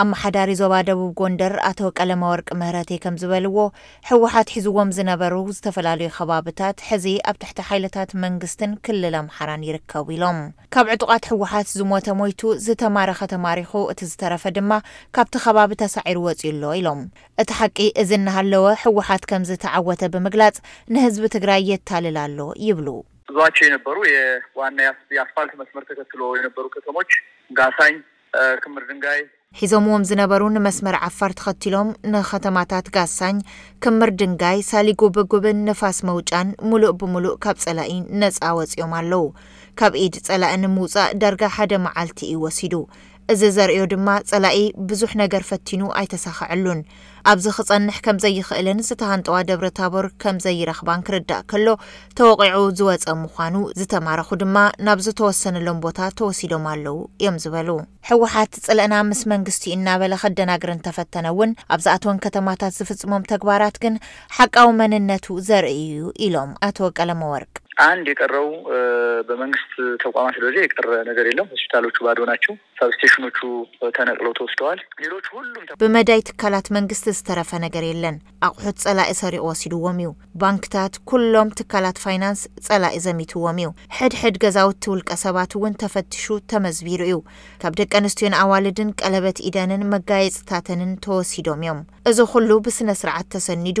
ኣመሓዳሪ ዞባ ደቡብ ጎንደር ኣቶ ቀለመወርቅ ምህረቴ ከምዝበልዎ፣ ህወሓት ሒዝዎም ዝነበሩ ዝተፈላለዩ ከባብታት ሕዚ ኣብ ትሕቲ ሓይልታት መንግስትን ክልል ኣምሓራን ይርከቡ ኢሎም። ካብ ዕጡቓት ህወሓት ዝሞተ ሞይቱ፣ ዝተማረኸ ተማሪኹ፣ እቲ ዝተረፈ ድማ ካብቲ ከባቢ ተሳዒሩ ወፂኡ ኣሎ ኢሎም። እቲ ሓቂ እዚ እናሃለወ ህወሓት ከምዝተዓወተ ብምግላፅ ንህዝቢ ትግራይ የታልል ኣሎ ይብሉ። ሒዟቸው የነበሩ የዋና የኣስፋልት መስመር ተከትሎ የነበሩ ከተሞች እንዳ ኣሳኝ፣ ክምር ድንጋይ። ሒዞምዎም ዝነበሩ ንመስመር ዓፋር ተኸቲሎም ንከተማታት ጋሳኝ፣ ክምር ድንጋይ፣ ሳሊጉብጉብን ንፋስ መውጫን ሙሉእ ብሙሉእ ካብ ፀላኢ ነፃ ወፂኦም ኣለው። ካብ ኢድ ፀላኢ ንምውፃእ ዳርጋ ሓደ መዓልቲ እዩ ወሲዱ። እዚ ዘርእዮ ድማ ፀላኢ ብዙሕ ነገር ፈቲኑ ኣይተሳኸዐሉን። ኣብዚ ክጸንሕ ከም ዘይኽእልን ዝተሃንጠዋ ደብረ ታቦር ከም ዘይረኽባን ክርዳእ ከሎ ተወቒዑ ዝወጸ ምዃኑ፣ ዝተማረኹ ድማ ናብ ዝተወሰነሎም ቦታ ተወሲዶም ኣለዉ እዮም ዝበሉ። ህወሓት ጽልእና ምስ መንግስቲ'ዩ እናበለ ከደናግር እንተፈተነ እውን ኣብ ዝኣተወን ከተማታት ዝፍጽሞም ተግባራት ግን ሓቃዊ መንነቱ ዘርእይ'ዩ ኢሎም ኣቶ ቀለመወርቅ። ኣንድ የቀረው በመንግስት ተቋማት ደረጃ የቀረ ነገር የለም ሆስፒታሎቹ ባዶ ናቸው። ሳብስቴሽኖቹ ተነቅለው ተወስደዋል ሌሎች ሁሉም። ብመዳይ ትካላት መንግስቲ ዝተረፈ ነገር የለን ኣቁሑት ፀላኢ ሰሪቁ ወሲድዎም እዩ ባንክታት ኩሎም ትካላት ፋይናንስ ፀላኢ ዘሚትዎም እዩ ሕድ ሕድ ገዛውቲ ውልቀ ሰባት እውን ተፈትሹ ተመዝቢሩ እዩ ካብ ደቂ ኣንስትዮን ኣዋልድን ቀለበት ኢደንን መጋየፅታተንን ተወሲዶም እዮም እዚ ኩሉ ብስነስርዓት ተሰኒዱ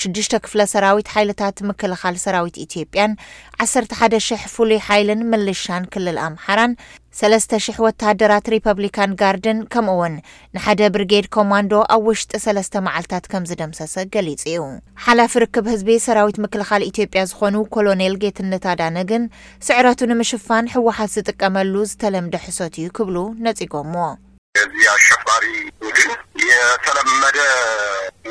ሽዱሽተ ክፍለ ሰራዊት ሓይልታት ምክልኻል ሰራዊት ኢትዮጵያን ዓሰርተ ሓደ ሽሕ ፍሉይ ሓይልን ምልሻን ክልል ኣምሓራን ሰለስተ ሽሕ ወተሃደራት ሪፐብሊካን ጋርድን ከምኡ'ውን ንሓደ ብርጌድ ኮማንዶ ኣብ ውሽጢ ሰለስተ መዓልታት ከም ዝደምሰሰ ገሊጹ እዩ። ሓላፊ ርክብ ህዝቢ ሰራዊት ምክልኻል ኢትዮጵያ ዝኾኑ ኮሎኔል ጌትነት ኣዳነ ግን ስዕረቱ ንምሽፋን ህወሓት ዝጥቀመሉ ዝተለምደ ሕሶት እዩ ክብሉ ነጺጎምዎ። የዚ ኣሸባሪ ቡድን የተለመደ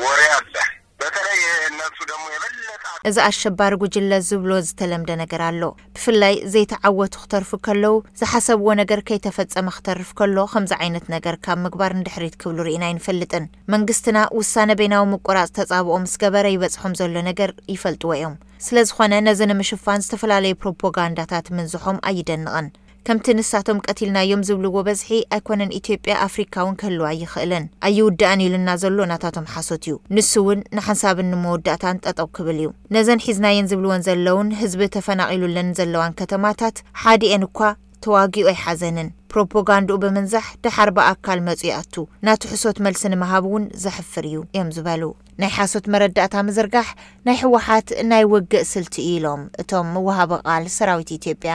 ወሬ ኣለ በተለይ እነሱ ደሞ የበለጠ። እዚ ኣሸባሪ ጉጅለ ዝብሎ ዝተለምደ ነገር ኣሎ ብፍላይ ዘይተዓወቱ ክተርፉ ከለው ዝሓሰብዎ ነገር ከይተፈጸመ ክተርፍ ከሎ ከምዚ ዓይነት ነገር ካብ ምግባር ንድሕሪት ክብሉ ሪኢና ኣይንፈልጥን መንግስትና ውሳነ በይናዊ ምቁራጽ ተጻብኦ ምስ ገበረ ይበጽሖም ዘሎ ነገር ይፈልጥዎ እዮም ስለዝኾነ ነዚ ንምሽፋን ዝተፈላለዩ ፕሮፖጋንዳታት ምንዝሖም ኣይደንቕን ከምቲ ንሳቶም ቀቲልናዮም ዝብልዎ በዝሒ ኣይኮነን ኢትዮጵያ ኣፍሪካ ውን ክህልዋ ኣይኽእልን ኣይውዳእን ኢሉና ዘሎ ናታቶም ሓሶት እዩ ንሱ ውን ንሓንሳብን ንመወዳእታን ጠጠው ክብል እዩ ነዘን ሒዝናየን ዝብልወን ዘለውን ህዝቢ ተፈናቂሉለን ዘለዋን ከተማታት ሓዲኤን እኳ ተዋጊኡ ኣይሓዘንን ፕሮፖጋንድኡ ብምንዛሕ ደሓር ብኣካል መፁ ይኣቱ ናቱ ሕሶት መልሲ ንምሃብ ውን ዘሕፍር እዩ እዮም ዝበሉ። ናይ ሓሶት መረዳእታ ምዝርጋሕ ናይ ህወሓት ናይ ውግእ ስልቲ እዩ ኢሎም እቶም ወሃቢ ቃል ሰራዊት ኢትዮጵያ።